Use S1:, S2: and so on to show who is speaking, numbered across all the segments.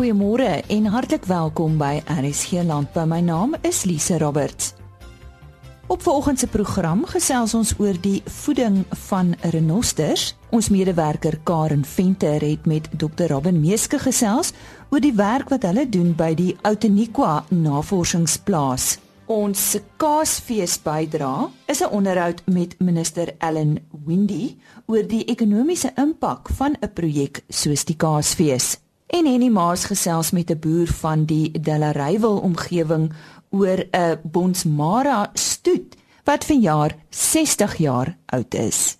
S1: Goeiemôre en hartlik welkom by RSG Landbou. My naam is Lise Roberts. Op vanoggend se program gesels ons oor die voeding van renosters. Ons medewerker Karen Venter het met Dr. Robin Meeske gesels oor die werk wat hulle doen by die Outeniqua Navorsingsplaas. Ons kaasfees bydra is 'n onderhoud met minister Ellen Windy oor die ekonomiese impak van 'n projek soos die kaasfees. En Henny Maas gesels met 'n boer van die Delareyville omgewing oor 'n Bonsmara stoet wat vanjaar 60 jaar oud is.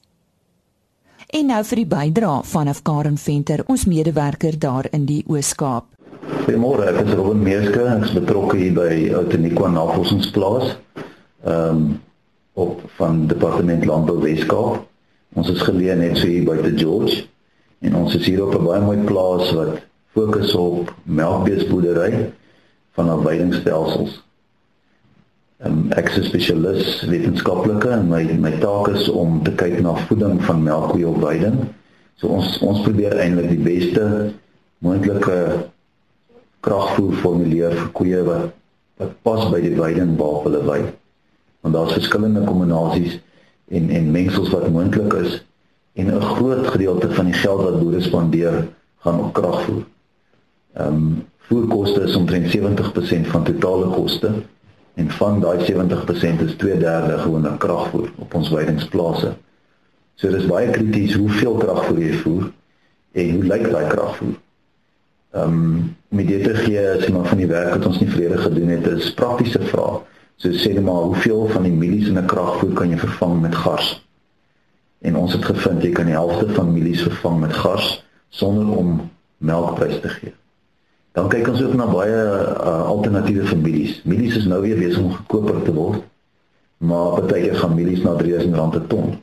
S1: En nou vir die bydra vanaf Karen Venter, ons medewerker daar in die Oos-Kaap.
S2: Goeiemôre, ek is Robin Meeske, ek is betrokke hier by Outeniqua Navorsingsplaas. Ehm um, op van Departement Landbou Weskaap. Ons is geleë net so hier buite George en ons is hier op 'n baie mooi plaas wat fokus op melkbeesboerdery van afweidingstelsels. Um, ek is 'n spesialis wetenskaplike en my my taak is om te kyk na voeding van melkkoeie op weiding. So ons ons probeer eintlik die beste moontlike kragvoer formuleer vir koeie wat wat pas by die weiding waar hulle wei. Want daar's verskillende kombinasies en en mengsels wat moontlik is en 'n groot gedeelte van die geld wat boere spandeer gaan op kragvoer. Ehm um, voerkoste is omtrent 70% van totale koste en van daai 70% is 2/3 gewone kragvoer op ons weidingsplase. So dis baie krities hoeveel kragvoer jy voer en hoe lyk daai kragvoer? Ehm um, met dit te gee jy maar van die werk wat ons nie vrede gedoen het, is praktiese vrae. So sê net maar hoeveel van die mielies in 'n kragvoer kan jy vervang met gars? En ons het gevind jy kan die helfte van mielies vervang met gars sonder om melkprys te gee. Dan kyk ons ook na baie uh, alternatiewe vir mielies. Mielies is nou weer besig om goedkoper te word. Maar partykeer gaan mielies na R3000 per ton.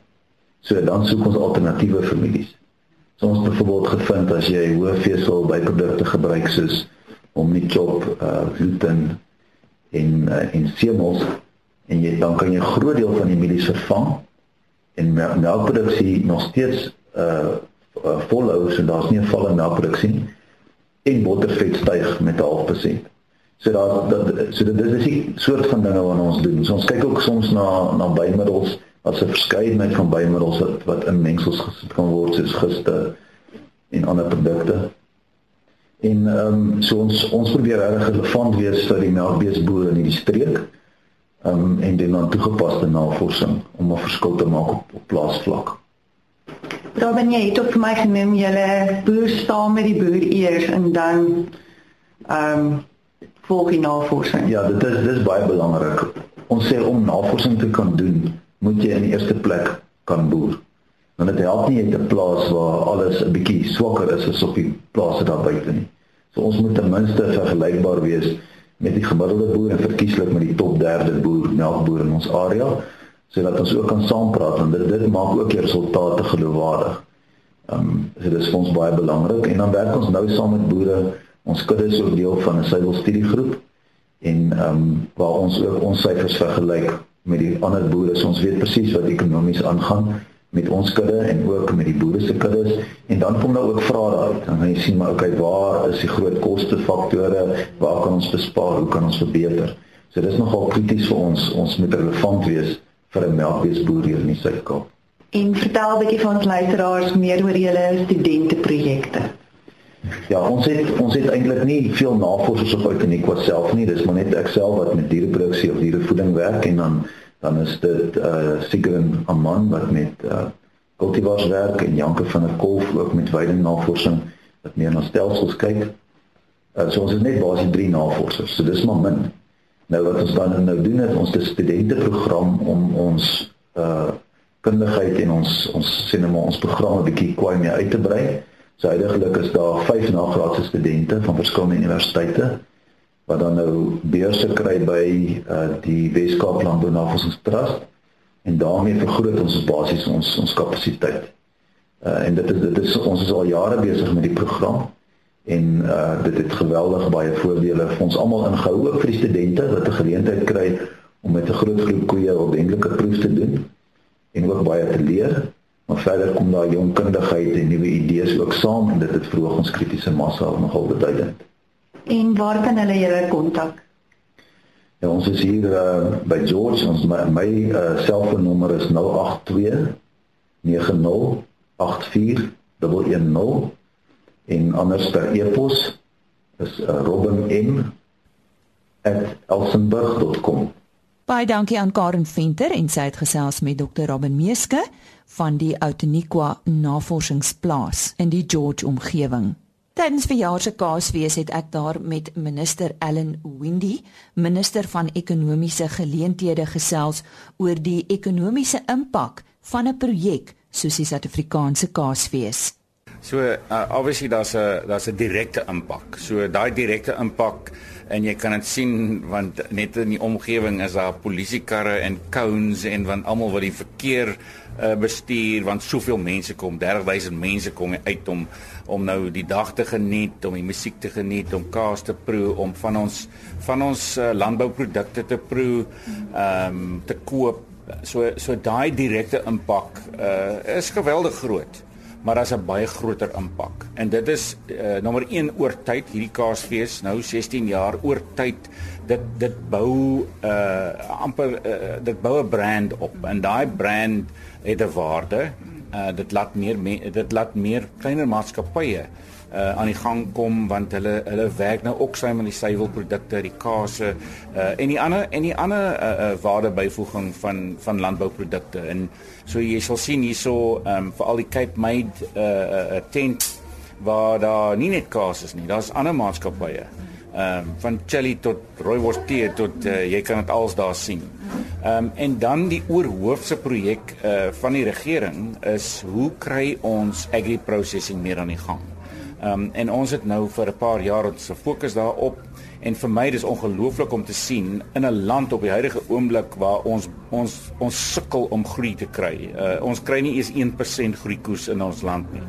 S2: So dan soek ons alternatiewe vir mielies. So ons het byvoorbeeld gevind as jy hoë vesel byprodukte gebruik soos omnichop, uh, gluten en uh, en semels en jy dan kan jy 'n groot deel van die mielies vervang en melkproduksie nog steeds uh, uh volhou so daar's nie 'n val in melkproduksie nie en bottervet styg met 0.5%. So daar dat so dit is 'n soort van dinge wat ons doen. So ons kyk ook soms na na bymiddels wat 'n verskeidenheid van bymiddels wat wat in mengsels gesit kan word soos giste en ander produkte. En ehm um, so ons ons probeer reg relevant wees vir die melkbeesboere in hierdie streek. Ehm um, en doen dan toegepaste navorsing om 'n verskil te maak op, op plaasvlak.
S3: Robin, jy het ook vir my genoem julle boer staan met die boer eers en dan ehm um, volg die navorsing.
S2: Ja, dit is dis baie belangrik. Ons sê om navorsing te kan doen, moet jy in die eerste plek kan boer. Want dit help nie jy te plaas waar alles 'n bietjie swakker is as op die plase daar buite nie. So ons moet ten minste vergelykbaar wees met die gemiddelde boer en verkieslik met die top 3de boer, melkboer in ons area sodat ons ook kan saampraat en dit dit maak ook die resultate geloofwaardig. Ehm um, so dit is vir ons baie belangrik en dan werk ons nou saam met boere. Ons kudde is ook deel van 'n suiwel studiegroep en ehm um, waar ons ook ons syfers vergelyk met die ander boere. So ons weet presies wat ekonomies aangaan met ons kudde en ook met die boere se kuddes en dan kom daar ook vrae uit. Dan jy sien maar okay, waar is die groot koste faktore? Waar kan ons bespaar? Hoe kan ons verbeter? So dis nogal krities vir ons. Ons moet relevant wees vir 'n melkbeesboer hier in die Suid-Kaap.
S3: En vertel 'n bietjie vir ons luisteraars meer oor julle studenteprojekte.
S2: Ja, ons het ons het eintlik nie veel navorsers op Outeniq wat self nie, dis maar net ek self wat met diereproduksie of dierevoeding werk en dan dan is dit uh eh, Sigrid Aman wat met uh kultivars werk en Janke van der Kolf ook met weidingnavorsing wat meer na stelsels kyk. Uh so ons het net basies drie navorsers. So dis maar min. Nou wat ons dan nou doen is ons 'n studenteprogram om ons uh kundigheid en ons ons sê nou maar ons programme bietjie kwai mee uit te brei. So heidaglik is daar 5 nagraadse studente van verskillende universiteite wat dan nou beurse kry by uh die Weskaap Landbou Navorsingstrust en daarmee vergroot ons basies ons ons kapasiteit. Uh en dit is dit is ons is al jare besig met die program en uh dit het geweldig baie voordele vir ons almal ingehou ook vir die studente wat 'n geleentheid kry om met 'n groot groep koeie ordentlike proef te doen en ook baie te leer maar verder kom daar jong kundigheid en nuwe idees ook saam en dit het verhoog ons kritiese massa nogal beduidend
S3: En waar kan hulle julle kontak?
S2: Ja, ons is hier uh, by George. Ons my, my uh, selfoonnommer is 082 90 84 110 en anders per e-pos is uh, robin.m@elsenburg.com.
S1: Baie dankie aan Karen Venter en sy het gesels met Dr. Robin Meeske van die Outeniqua Navorsingsplaas in die George omgewing. Tydens verjaar se Kaasfees het ek daar met minister Ellen Windy, minister van ekonomiese geleenthede gesels oor die ekonomiese impak van 'n projek soos die Suid-Afrikaanse Kaasfees.
S4: So uh, obviously daar's 'n daar's 'n direkte impak. So daai direkte impak en jy kan dit sien want net in die omgewing is daar polisiekarre en cones en want almal wat die verkeer uh, bestuur want soveel mense kom 30000 mense kom uit om om nou die dag te geniet om die musiek te geniet om kaas te proe om van ons van ons uh, landbouprodukte te proe ehm um, te koop so so daai direkte impak uh, is geweldig groot maar daar's 'n baie groter impak. En dit is uh, nommer 1 oor tyd hierdie Kaasfees nou 16 jaar oor tyd dit dit bou uh amper uh, dit bou 'n brand op en daai brand het 'n waarde. Uh dit laat meer me, dit laat meer kleiner maatskappye uh aan die gang kom want hulle hulle werk nou ook saam met die suiwelprodukte, die kase uh en die ander en die ander uh, uh waardebyvoeging van van landbouprodukte. En so jy sal sien hierso um vir al die Cape Made uh uh tent waar daar nie net kase is nie, daar's ander maatskappye. Um van Chili tot Rooibos tee tot uh, jy kan dit als daar sien. Um en dan die oorhoofse projek uh van die regering is hoe kry ons agri processing meer aan die gang? Ehm um, en ons het nou vir 'n paar jaar ons fokus daarop en vir my dis ongelooflik om te sien in 'n land op die huidige oomblik waar ons ons ons sukkel om groei te kry. Uh, ons kry nie eens 1% groeikoers in ons land nie.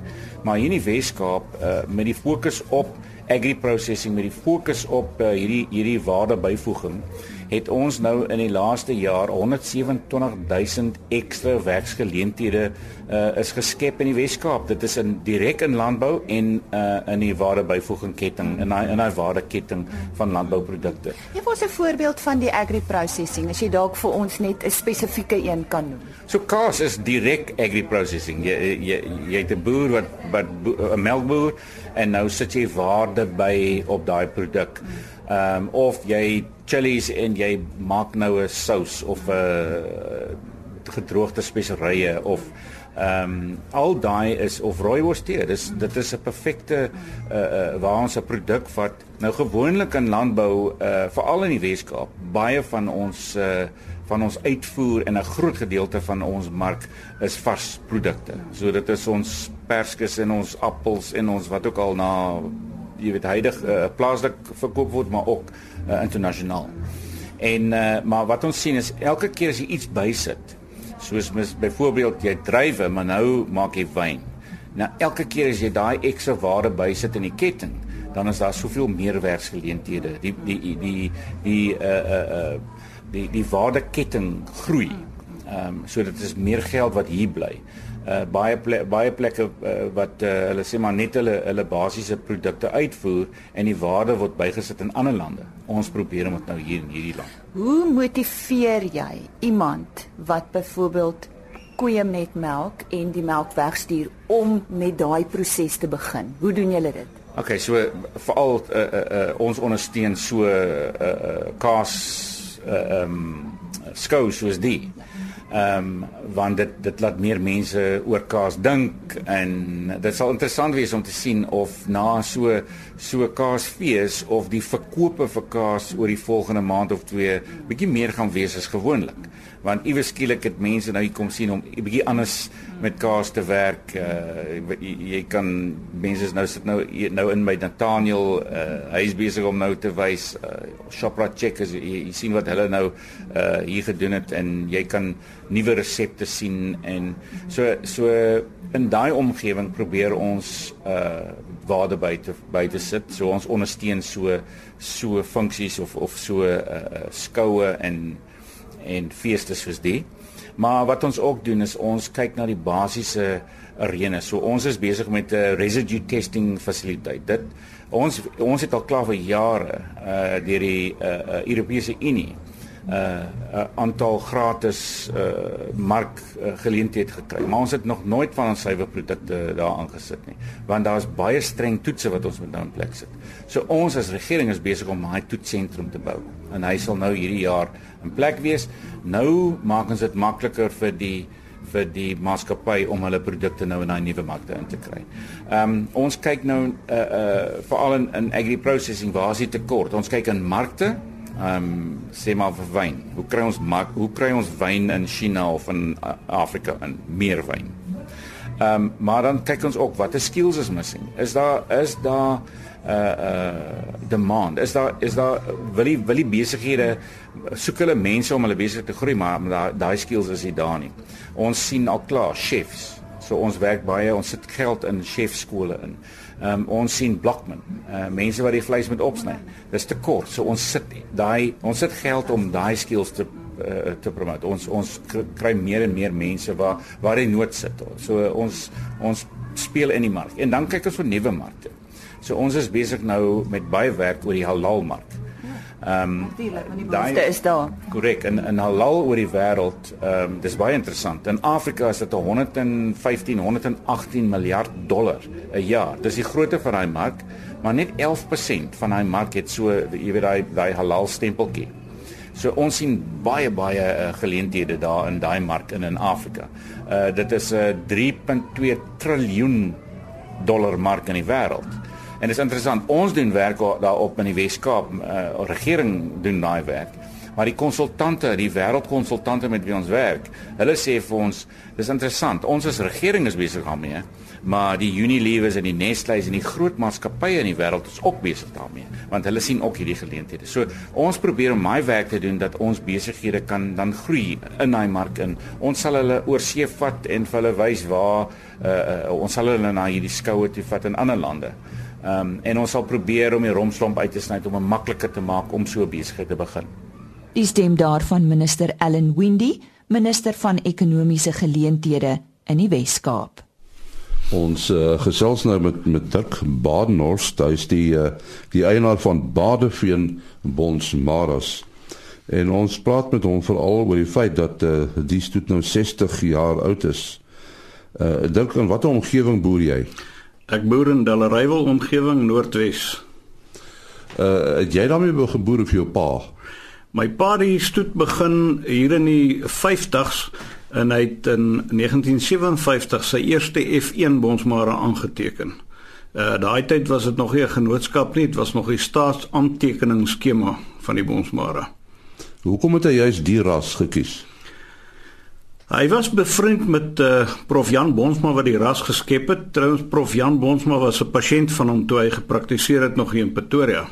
S4: Maar hier in die Wes-Kaap uh, met die fokus op agri processing met die fokus op uh, hierdie hierdie waardebyvoeging het ons nou in die laaste jaar 127000 ekstra werksgeleenthede uh, is geskep in die Wes-Kaap. Dit is in direk in landbou en uh, in die waardebyvoeging ketting in daai in daai waardeketting van landbouprodukte.
S1: Jy was 'n voorbeeld van die agri processing. As jy dalk vir ons net 'n spesifieke een kan noem.
S4: So kaas is direk agri processing. Jy jy jy het 'n boer wat wat 'n melkboer en nou sit jy waarde by op daai produk. Ehm um, of jy chilies en jy maak nou 'n sous of 'n uh, gedroogde speserye of ehm um, al daai is of rooibos tee. Dis dit is 'n perfekte uh, uh, waar ons 'n produk wat nou gewoonlik in landbou uh, veral in die Weskaap baie van ons uh, van ons uitvoer en 'n groot gedeelte van ons mark is vars produkte. So dit is ons perskes en ons appels en ons wat ook al na jy weet heidig uh, plaaslik verkoop word maar ook uh, internasionaal. En uh, maar wat ons sien is elke keer as jy iets bysit, soos mis byvoorbeeld jy drywe, maar nou maak jy wyn. Nou elke keer as jy daai ekstra waarde bysit in die ketting, dan is daar soveel meer werksgeleenthede. Die die die die uh uh uh die die waardeketting groei. Ehm um, so dit is meer geld wat hier bly uh, baie ple baie plekke uh, wat uh, hulle sê maar net hulle hulle basiese produkte uitvoer en die waarde word bygesit in ander lande. Ons probeer om dit nou hier in hierdie land.
S1: Hoe motiveer jy iemand wat byvoorbeeld koeie met melk en die melk wegstuur om met daai proses te begin? Hoe doen julle dit?
S4: OK, so veral uh, uh, uh, ons ondersteun so uh, uh, kaas uh, um skou soos die. Ehm um, want dit dit laat meer mense oor kaas dink en dit sal interessant wees om te sien of na so so kaasfees of die verkope vir kaas oor die volgende maand of twee bietjie meer gaan wees as gewoonlik. Want iewes skielik het mense nou hier kom sien om bietjie anders met kaas te werk. Uh, jy, jy kan mense nou sit nou nou in by Nathaniel, uh, hy is besig om nou te wys uh, Shoprite checkers jy, jy sien wat hulle nou uh, hier gedoen het en jy kan nuwe resepte sien en so so in daai omgewing probeer ons uh waarde by te by te sit. So ons ondersteun so so funksies of of so uh skoue en en feeste soos die. Maar wat ons ook doen is ons kyk na die basiese arenas. So ons is besig met 'n residue testing fasiliteit. Dit ons ons het al klaar vir jare uh deur die uh, uh Europese Unie uh 'n aantal gratis uh mark uh, geleenthede gekry. Maar ons het nog nooit van ons suiwer produkte daar aangesit nie, want daar's baie streng toetse wat ons moet nou in plek sit. So ons as regering is besig om 'n toetsentrum te bou en hy sal nou hierdie jaar in plek wees. Nou maak ons dit makliker vir die vir die maatskappy om hulle produkte nou in daai nuwe markte in te kry. Ehm um, ons kyk nou uh uh veral in in agri processing waar is die tekort? Ons kyk in markte ehm um, sê maar vir wyn. Hoe kry ons mark, hoe kry ons wyn in China of in uh, Afrika in meer wyn? Ehm um, maar dan kyk ons ook watter skills is missing. Is daar is daar uh uh demand. Is daar is daar wil die wil die besighede soek hulle mense om hulle besigheid te groei maar daai daai skills is nie daar nie. Ons sien al klaar chefs. So ons werk baie, ons sit geld in chefskole in. Ehm um, ons sien blokmen, uh, mense wat die vleis moet opsny. Dis te kort. So ons sit daai ons sit geld om daai skills te uh, te promote. Ons ons kry meer en meer mense waar waar hy nood sit. So ons ons speel in die mark. En dan kyk ons vir nuwe markte. So ons is besig nou met baie werk oor die halal mark.
S1: Ehm um, die behoefte is daar.
S4: Korrek. In in halal oor die wêreld, ehm um, dis baie interessant. In Afrika is dit 115 118 miljard dollar 'n jaar. Dis die grootte van daai mark, maar net 11% van daai mark het so jy weet daai daai halal stempeltjie. So ons sien baie baie uh, geleenthede daar in daai mark in in Afrika. Uh dit is 'n uh, 3.2 triljoen dollar mark in die wêreld. En dit is interessant, ons doen werk daarop in die Wes-Kaap, uh, regering doen daai werk. Maar die konsultante, die wêreldkonsultante met wie ons werk, hulle sê vir ons, dis interessant. Ons as regering is besig daarmee, maar die Unilevers en die Nestle's en die groot maatskappye in die wêreld is ook besig daarmee, want hulle sien ook hierdie geleenthede. So ons probeer om my werk te doen dat ons besighede kan dan groei in daai mark in. Ons sal hulle oor see vat en vir hulle wys waar uh, uh, ons sal hulle na hierdie skoue toe vat in ander lande. Ehm um, en ons sal probeer om die romslomp uit te sny om 'n makliker te maak om so besigheid te begin.
S1: Die stem daarvan minister Ellen Windy, minister van ekonomiese geleenthede in die Wes-Kaap.
S5: Ons uh, gesels nou met met Dirk Badenhorst, hy is die uh, die eienaar van Badeveen Bonsmaras. En ons praat met hom veral oor die feit dat uh, die stoet nou 60 jaar oud is. Uh, Dirk, in watter omgewing boer jy?
S6: Ek boer in Dalrywel omgewing Noordwes.
S5: Uh het jy daarmee geboer of jou pa?
S6: My pa het stoet begin hier in die 50s en hy het in 1957 sy eerste F1 bonsmare aangeteken. Uh daai tyd was dit nog nie 'n genootskap nie, dit was nog die staatsaantekeningsskema van die bonsmare.
S5: Hoekom het hy juist die ras gekies?
S6: Hy was bevriend met uh, Prof Jan Bonsma wat die ras geskep het. Trouens Prof Jan Bonsma was 'n pasiënt van hom toe hy gepraktiseer het nog hier in Pretoria.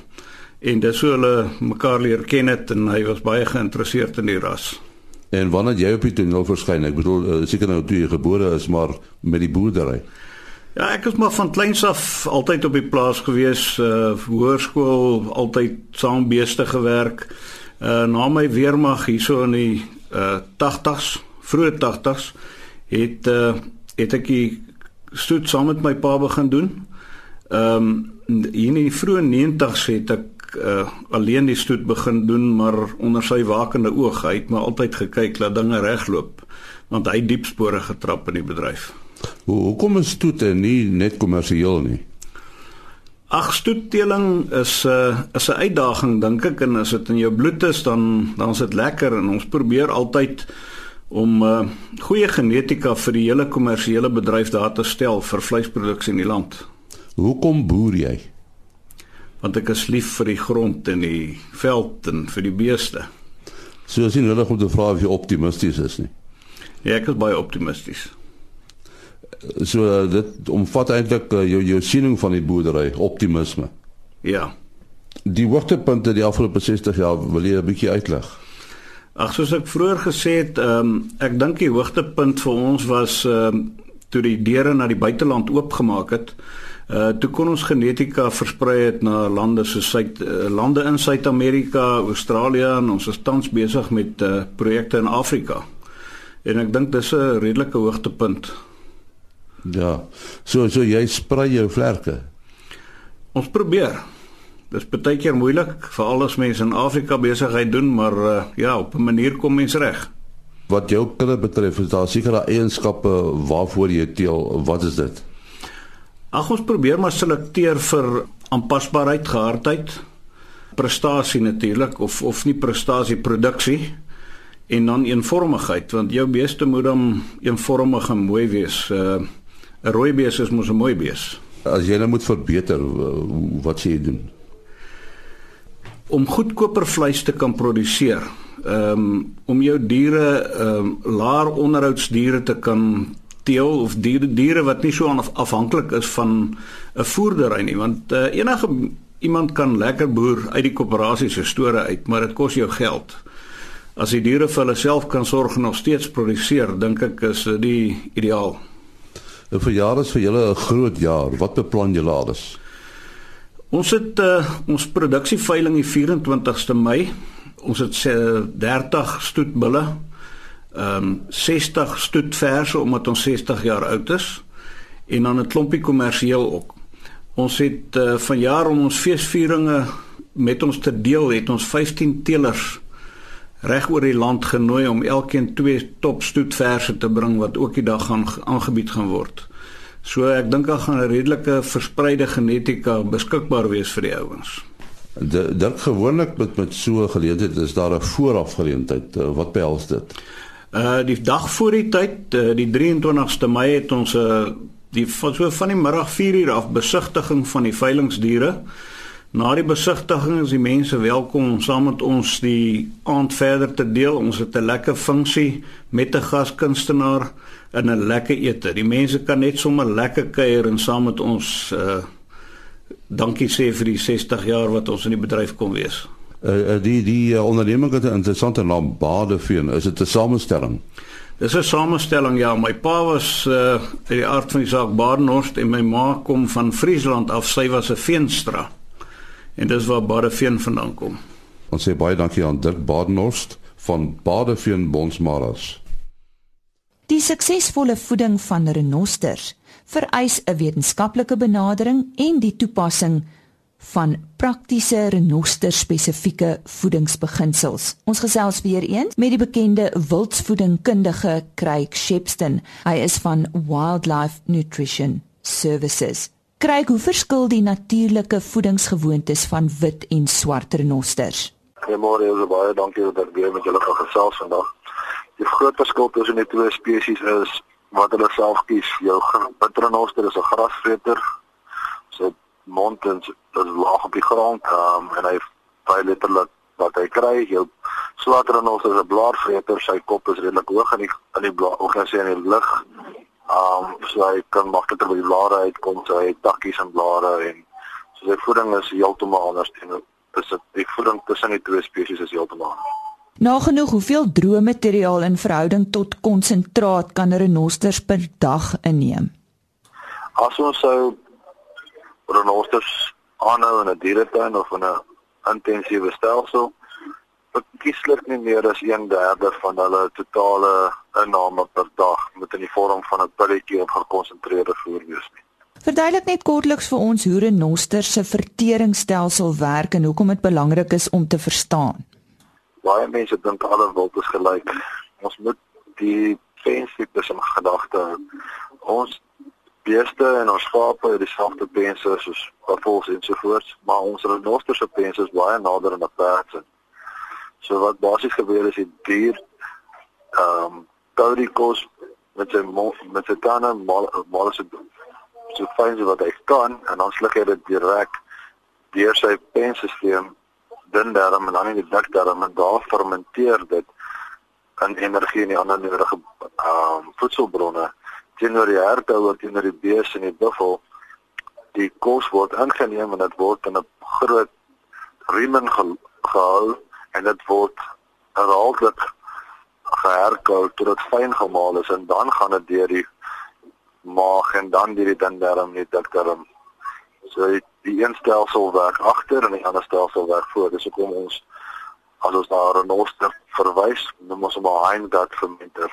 S6: En dis hoe hulle mekaar leer ken het en hy was baie geïnteresseerd in die ras.
S5: En wanneer jy op die toneel verskyn, ek bedoel uh, seker nou toe jy gebore is, maar met die boerdery.
S6: Ja, ek was maar van kleins af altyd op die plaas gewees, uh hoërskool, altyd saam beeste gewerk. Uh na my weermag hierso in die uh 80s vroeë 80s het uh, het ek die stoet saam met my pa begin doen. Ehm um, in die vroeë 90s het ek uh, alleen die stoet begin doen maar onder sy wakende oog. Hy het my altyd gekyk dat dinge regloop want hy diep spore getrap in die bedryf.
S5: Hoe hoekom is stoet nie net kommersieel nie?
S6: Ag stoetteling is 'n uh, is 'n uitdaging dink ek en as dit in jou bloed is dan dan is dit lekker en ons probeer altyd om uh, goeie genetika vir die hele kommersiële bedryf daar te stel vir vleisproduksie in die land.
S5: Hoekom boer jy?
S6: Want ek is lief vir die grond en die veld en vir die beeste.
S5: So as jy nou nog om te vra of jy optimisties is nie.
S6: Ja, ek is baie optimisties.
S5: So uh, dit omvat eintlik uh, jou jou siening van die boerdery, optimisme.
S6: Ja.
S5: Die hoogtepunte die afgelope 60 jaar wil jy 'n bietjie uitlig?
S6: Ag soos ek vroeër gesê het, ehm um, ek dink die hoogtepunt vir ons was ehm um, toe die deure na die buiteland oopgemaak het. Uh toe kon ons genetika versprei het na lande soos Suid uh, lande in Suid-Amerika, Australië en ons is tans besig met uh projekte in Afrika. En ek dink dis 'n redelike hoogtepunt.
S5: Ja. So so jy sprei jou vlerke.
S6: Ons probeer. Dis baie keer moeilik veral as mense in Afrika besigheid doen, maar uh, ja, op 'n manier kom mens reg.
S5: Wat jou kudde betref, is daar sekere eienskappe waarvoor jy teel. Wat is dit?
S6: Ag ons probeer maar selekteer vir aanpasbaarheid, gehardheid, prestasie natuurlik of of nie prestasie produksie en dan eenvormigheid want jou beeste moet dan eenvormig en mooi wees. Uh, 'n Rooi bees is mos 'n mooi bees.
S5: As jy nou moet verbeter, wat sê jy doen?
S6: Om goedkoper vleis te kan produseer, ehm um, om jou diere ehm um, laer onderhoudsdiere te kan teel of diere diere wat nie so afhanklik is van 'n voerdery nie, want uh, enige iemand kan lekker boer uit die koöperasie se store uit, maar dit kos jou geld. As die diere vir hulle self kan sorg en nog steeds produseer, dink ek is dit die ideaal.
S5: 'n Verjaar is vir julle 'n groot jaar. Wat beplan julle alles?
S6: Ons het uh, ons produksieveiling die 24ste Mei. Ons het uh, 30 stoetbulle. Ehm um, 60 stoetverse omdat ons 60 jaar oud is en dan 'n klompie kommersieel ook. Ons het uh, vanjaar om ons feesvieringe met ons te deel, het ons 15 teelers reg oor die land genooi om elkeen twee top stoetverse te bring wat ook die dag gaan aangebied gaan word. So ek dink daar gaan 'n redelike verspreide genetika beskikbaar wees vir die ouens.
S5: Dit gewoonlik met met so 'n geleentheid is daar 'n voorafgeleentheid. Eh, wat behels dit?
S6: Uh die dag voor die tyd, uh, die 23ste Mei het ons 'n uh, die van so van die middag 4 uur af besigtiging van die veilingsdiere. Na die besigtiging is die mense welkom om saam met ons die aand verder te deel. Ons het 'n lekker funksie met 'n gaskunstenaar en 'n lekker ete. Die mense kan net sommer lekker kuier en saam met ons uh dankie sê vir die 60 jaar wat ons in die bedryf kom wees.
S5: Uh, die die uh, onderneming het 'n interessante naam Badeveen. Is dit 'n samestelling?
S6: Dis 'n samestelling ja. My pa was uh uit die aard van die saak Badenhorst en my ma kom van Friesland af. Sy was 'n veenstra. En dis waar Badeveen vandaan kom.
S5: Ons sê baie dankie aan Dirk Badenhorst van Badeveen Bonsmaras.
S1: Die suksesvolle voeding van renosters vereis 'n wetenskaplike benadering en die toepassing van praktiese renoster spesifieke voedingsbeginsels. Ons gesels weer eens met die bekende wildsvoedingkundige Craig Shepston. Hy is van Wildlife Nutrition Services. Kryk hoe verskil die natuurlike voedingsgewoontes van wit en swart renosters.
S7: Goeiemôre, baie dankie dat ek weer met julle kan gesels vandag. Die groot verskil tussen die twee spesies is wat hulle self kies. Jou wit renoster is 'n grasvreter. Sy mond is, is laag op die grond um, en hy baie letterlik wat hy kry. Jou swart renoster is 'n blaarvreter. Sy kop is redelik hoog in die in die blaar, of gaan sê in die lug Um so hy kan makliker by die blare uitkom, so hy het takkies en blare en so sy voeding is heeltemal anders teenoor dis die voeding tussen die twee spesies is heeltemal anders.
S1: Nagenoeg hoeveel droë materiaal in verhouding tot konsentraat kan renosters per dag inneem?
S7: As ons sou renosters aanhou in 'n dieretuin of in 'n intensiewe stelsel, verkieslik nie meer as 1/3 van hulle totale inname per dag met in die vorm van 'n pilletjie of gekonsentreerde voer wees nie.
S1: Verduidelik net kortliks vir ons hoe 'n noster se verteringsstelsel werk en hoekom dit belangrik is om te verstaan.
S7: Baie mense dink alle wild is gelyk. Ons moet die vensters in gedagte hou. Ons beeste en ons skape het dieselfde pense soos buffels en so voort, maar ons renoster se pense is baie nader aan 'n perd. So wat basies gebeur is die dier ehm um, kou die kos met sy met sy tande mal mal so so fyn so wat hy kan en dan sluk hy dit direk deur sy penstelsel dan daarom en dan in die dik daarom en daar fermenteer dit in energie en die ander nodige ehm um, voedselbronne teenoor die herde of teenoor die bees en die buffel die kos word ingeneem en dit word in 'n groot riemen gehou en dit word herhaaldelik geherkou tot dit fyn gemaal is en dan gaan dit deur die maag en dan deur die dindarm en die dikdarm. So die, die een stelsel werk agter en die ander stelsel werk voor. Dis hoekom ons as ons na renoster verwys, noem ons hom 'n hindgut fermenter.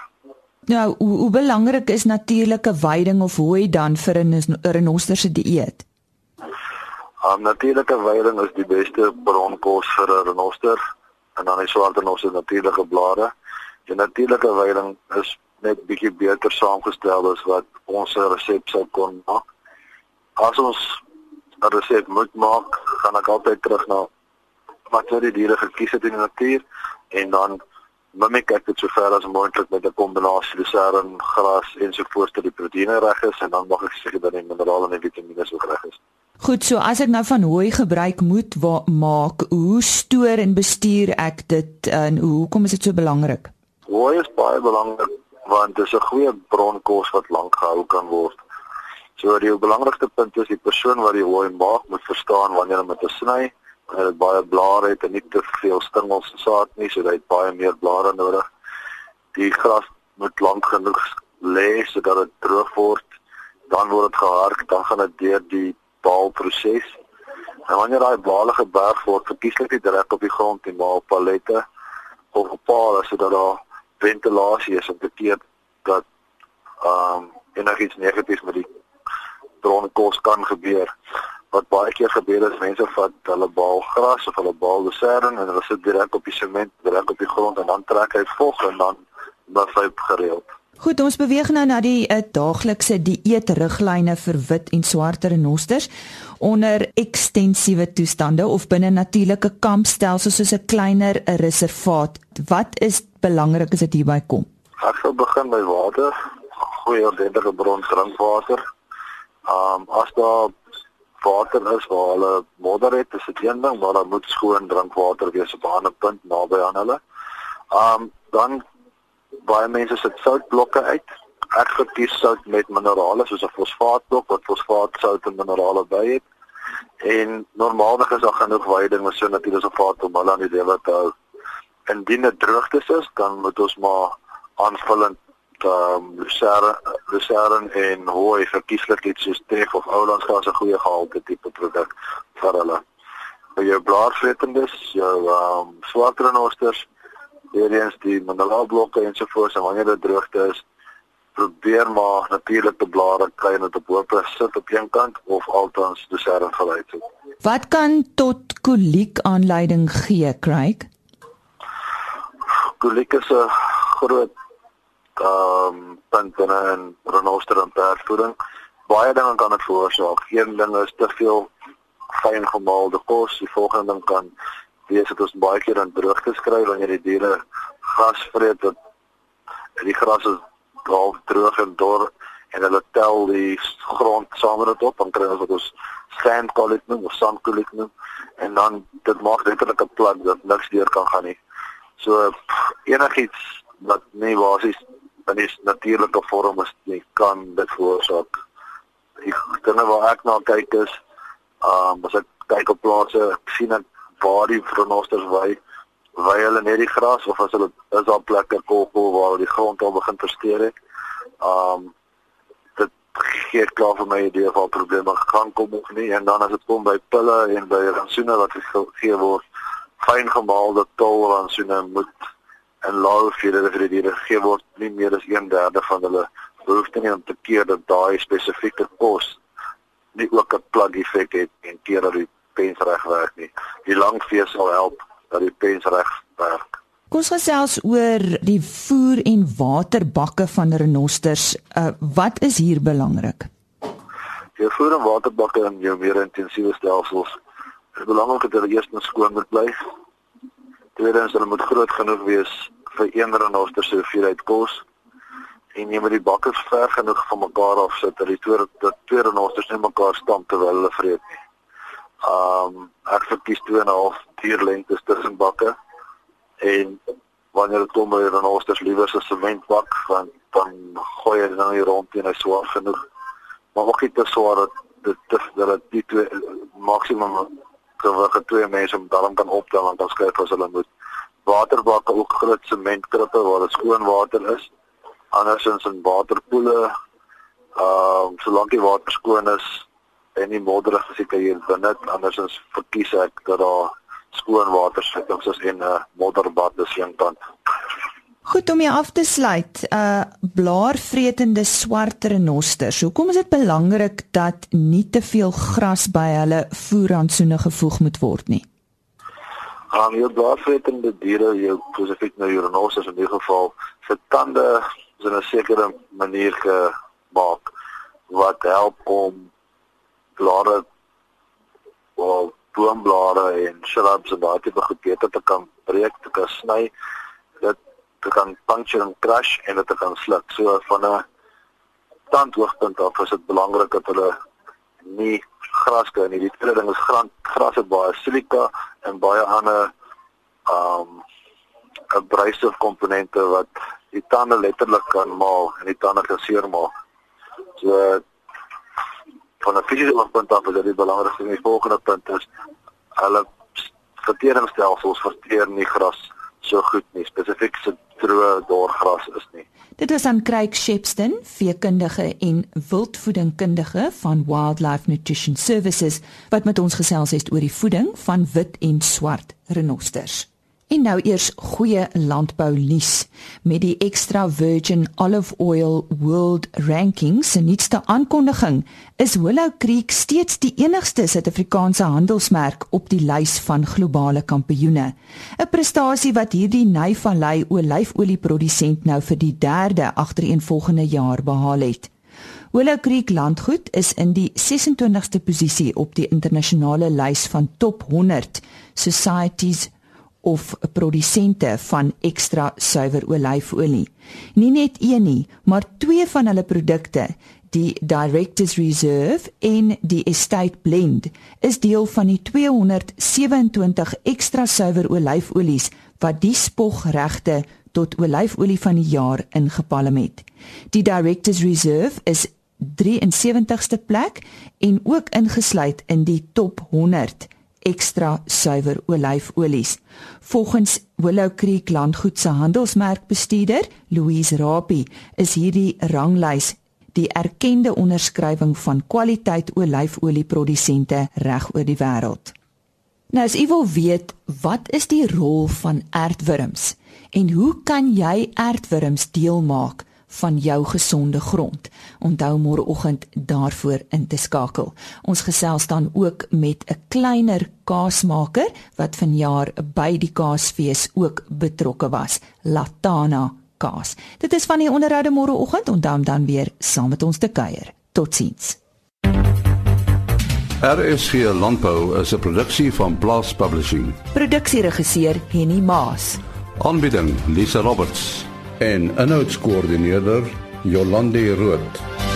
S1: Nou, hoe, hoe belangrik is natuurlike veiding of hooi dan vir 'n renoster se dieet?
S7: Um, natuurlike veiding is die beste bronkos vir 'n renoster en dan die swart renoster natuurlike blare. Die natuurlike veiding is net bietjie beter saamgestel as wat ons resep sou kon maak. As ons 'n resep moet maak, gaan ek altyd terug na wat sou die diere gekies het in die natuur en dan mimiek ek dit so ver as moontlik met 'n kombinasie lucerne, gras ensovoorts dat die proteïene reg is en dan mag ek seker dat die minerale en die vitamiene ook reg is.
S1: Goed, so as ek nou van hooi gebruik moet maak, hoe stoor en bestuur ek dit en hoekom is dit so belangrik?
S7: Hooi is baie belangrik want dit is 'n goeie bronkos wat lank gehou kan word. So die belangrikste punt is die persoon wat die hooi maak moet verstaan wanneer om dit te sny en dit baie blare het en nie te veel stingels en saad nie, so dit baie meer blare nodig. Die gras moet lank genoeg lê sodat dit droog word. Dan word dit gehark, dan gaan dit deur die baalproses. En wanneer daai bale geberg word, verkieslik dit direk op die grond en maar op pallette of op palle sodat daar ventilasie is om te keer dat ehm um, enigiets negatiefs met die bronkos kan gebeur wat baie keer gebeur is mense vat hulle baal gras of hulle baal lucerne en hulle sit direk op die sement, direk op die grond en dan trek hy vog en dan was hy gereeld.
S1: Goed, ons beweeg nou na die uh, daaglikse dieetriglyne vir wit en swart renosters onder ekstensiewe toestande of binne natuurlike kampstelsels soos 'n kleiner reservaat. Wat is belangrik as dit hierby kom?
S7: Ek sal begin by water, goeie ordentlike bron drinkwater. Ehm um, as daar water is waar hulle modder het, is dit een ding, maar dan moet skoon drinkwater wees op 'n punt naby aan hulle. Um dan baie mense sit soutblokke uit. Ek verkies sout met minerale soos 'n fosfaatblok wat fosfaat, sout en minerale by het. En normaalweg is daar genoeg veiding natuurlik so vaart om hulle aan die lewe te hou. Indien dit droogtes is, dan moet ons maar aanvullend um lucerne lucerne en hooi verkieslik iets soos tref of oulands gas 'n goeie gehalte tipe produk vir hulle. Vir jou blaarvretendes, jou um swart renosters, eerens die mineraalblokke ensovoorts en wanneer dit droogte is, probeer maar natuurlike blare kry net op hoop sit op een kant of althans lucerne gelyk het.
S1: Wat kan tot koliek aanleiding gee, Craig?
S7: Koliek is 'n groot ehm um, punt binne in renoster en perdvoeding. Baie dinge kan dit veroorsaak. Een ding is te veel fyn gemaalde kos. Die volgende ding kan wees dat ons baie keer aan droogte skry wanneer die diere gras vreet dat die gras is half droog en dor en hulle tel die grond saam met dit op en kry ons wat ons sand colic noem of sand colic noem en dan dit maak letterlik 'n plat dat niks deur kan gaan nie. So enigiets wat nie basies in die natuurlike vorm is nie kan dit veroorsaak. Die dinge waar ek na kyk is, ehm um, as ek kyk op plase, ek sien ek waar die renosters wy, wy hulle net die gras of as hulle is daar plekke kolko waar die grond al begin versteur het. Ehm um, gee klaar vir my idee van probleme gaan kom of nie en dan as dit kom by pille en by rantsoene wat gegee word, fyn gemaalde tol rantsoene moet en lae hoeveelhede vir die diere gegee word nie meer as 1/3 van hulle behoefte nie om te keer dat daai spesifieke kos nie ook 'n plug effek het en keer dat die pens reg werk nie. Die lang vee sal help dat die pens reg werk.
S1: Kom ons gesels oor die voer en waterbakke van renosters. Uh, wat is hier belangrik?
S7: Die voer en waterbakke in jou meer intensiewe stelsels is belangrik dat hulle eers skoon moet bly. Tweedens hulle moet groot genoeg wees vir een renoster se hoeveelheid kos en jy moet die bakke ver genoeg van mekaar af sit dat die twee dat twee renosters nie mekaar stamp terwyl hulle vreet nie. Um ek verkies 2.5 dier lengtes tussen bakke en wanneer dit kom by renosters liewer se sementbak want dan gooi jy dan hier rond en hy swaar genoeg. Maar ook nie te swaar dat dit dat dit die twee maksimum gewig twee mense om daarom kan optel en dan skryf as hulle moet waterbakke ook groot sementkrippe waar dit skoon water is. Andersins in waterpoele. Ehm uh, solank die water skoon is en nie modderig is, kan jy binne andersins verkies ek dat daar skoon water sit ons is in 'n uh, modderbad dis een kant.
S1: Goed om jy af te sluit. Uh blaarvretende swart renosters. Hoekom is dit belangrik dat nie te veel gras by hulle voerrantsoene gevoeg moet word nie?
S7: Um jou blaarvretende diere, jou spesifiek nou jou renosters in die geval, se tande is in 'n sekere manier gemaak wat help om blare of boomblare en shrubs en daai tipe goed beter te kan breek, te kan sny te kan puncture en crash en dit te kan sluk. So van 'n tandhoogtepunt af is dit belangrik dat hulle nie gras kry nie. Die tweede ding is graan gras het baie silika en baie ander um abrasive komponente wat die tande letterlik kan maal en die tande kan seermaak. So van 'n fisiese punt af is dit belangrik om die volgende punt is hulle verteringsstelsels verteer nie gras so goed nie spesifiek se droë dorgras is nie.
S1: Dit was aan Craig Shepston, veekundige en wildvoedingkundige van Wildlife Nutrition Services wat met ons gesels het oor die voeding van wit en swart renosters. En nou eers goeie landbou nuus. Met die extra virgin olive oil world ranking se nuutste aankondiging is Willow Creek steeds die enigste Suid-Afrikaanse handelsmerk op die lys van globale kampioene. 'n prestasie wat hierdie Nyvallei olyfolieprodusent nou vir die derde agtereenvolgende jaar behaal het. Willow Creek landgoed is in die 26ste posisie op die internasionale lys van top 100 societies of produsente van ekstra suiwer olyfolie. Nie net een nie, maar twee van hulle produkte, die Directors Reserve en die Estate Blend, is deel van die 227 ekstra suiwer olyfolies wat die spogregte tot olyfolie van die jaar ingepalem het. Die Directors Reserve is 73ste plek en ook ingesluit in die top 100 ekstra suiwer olyfolies. Volgens Willow Creek Landgoed se handelsmerkbestuurder, Louise Rapie, is hierdie ranglys die erkende onderskrywing van kwaliteit olyfolieprodusente reg oor die wêreld. Nou as u wil weet, wat is die rol van aardwurms en hoe kan jy aardwurms deel maak van jou gesonde grond. Onthou môreoggend daarvoor in te skakel. Ons gesels dan ook met 'n kleiner kaasmaker wat vanjaar by die kaasfees ook betrokke was, Latana Kaas. Dit is van die onderhoude môreoggend, onthou dan weer saam met ons te kuier. Totsiens.
S5: RSG Landbou is 'n produksie van Blast Publishing.
S1: Produksieregisseur Henny Maas.
S5: Aanbieding Lisa Roberts en inhoudskoördineerder Jolande Rooi.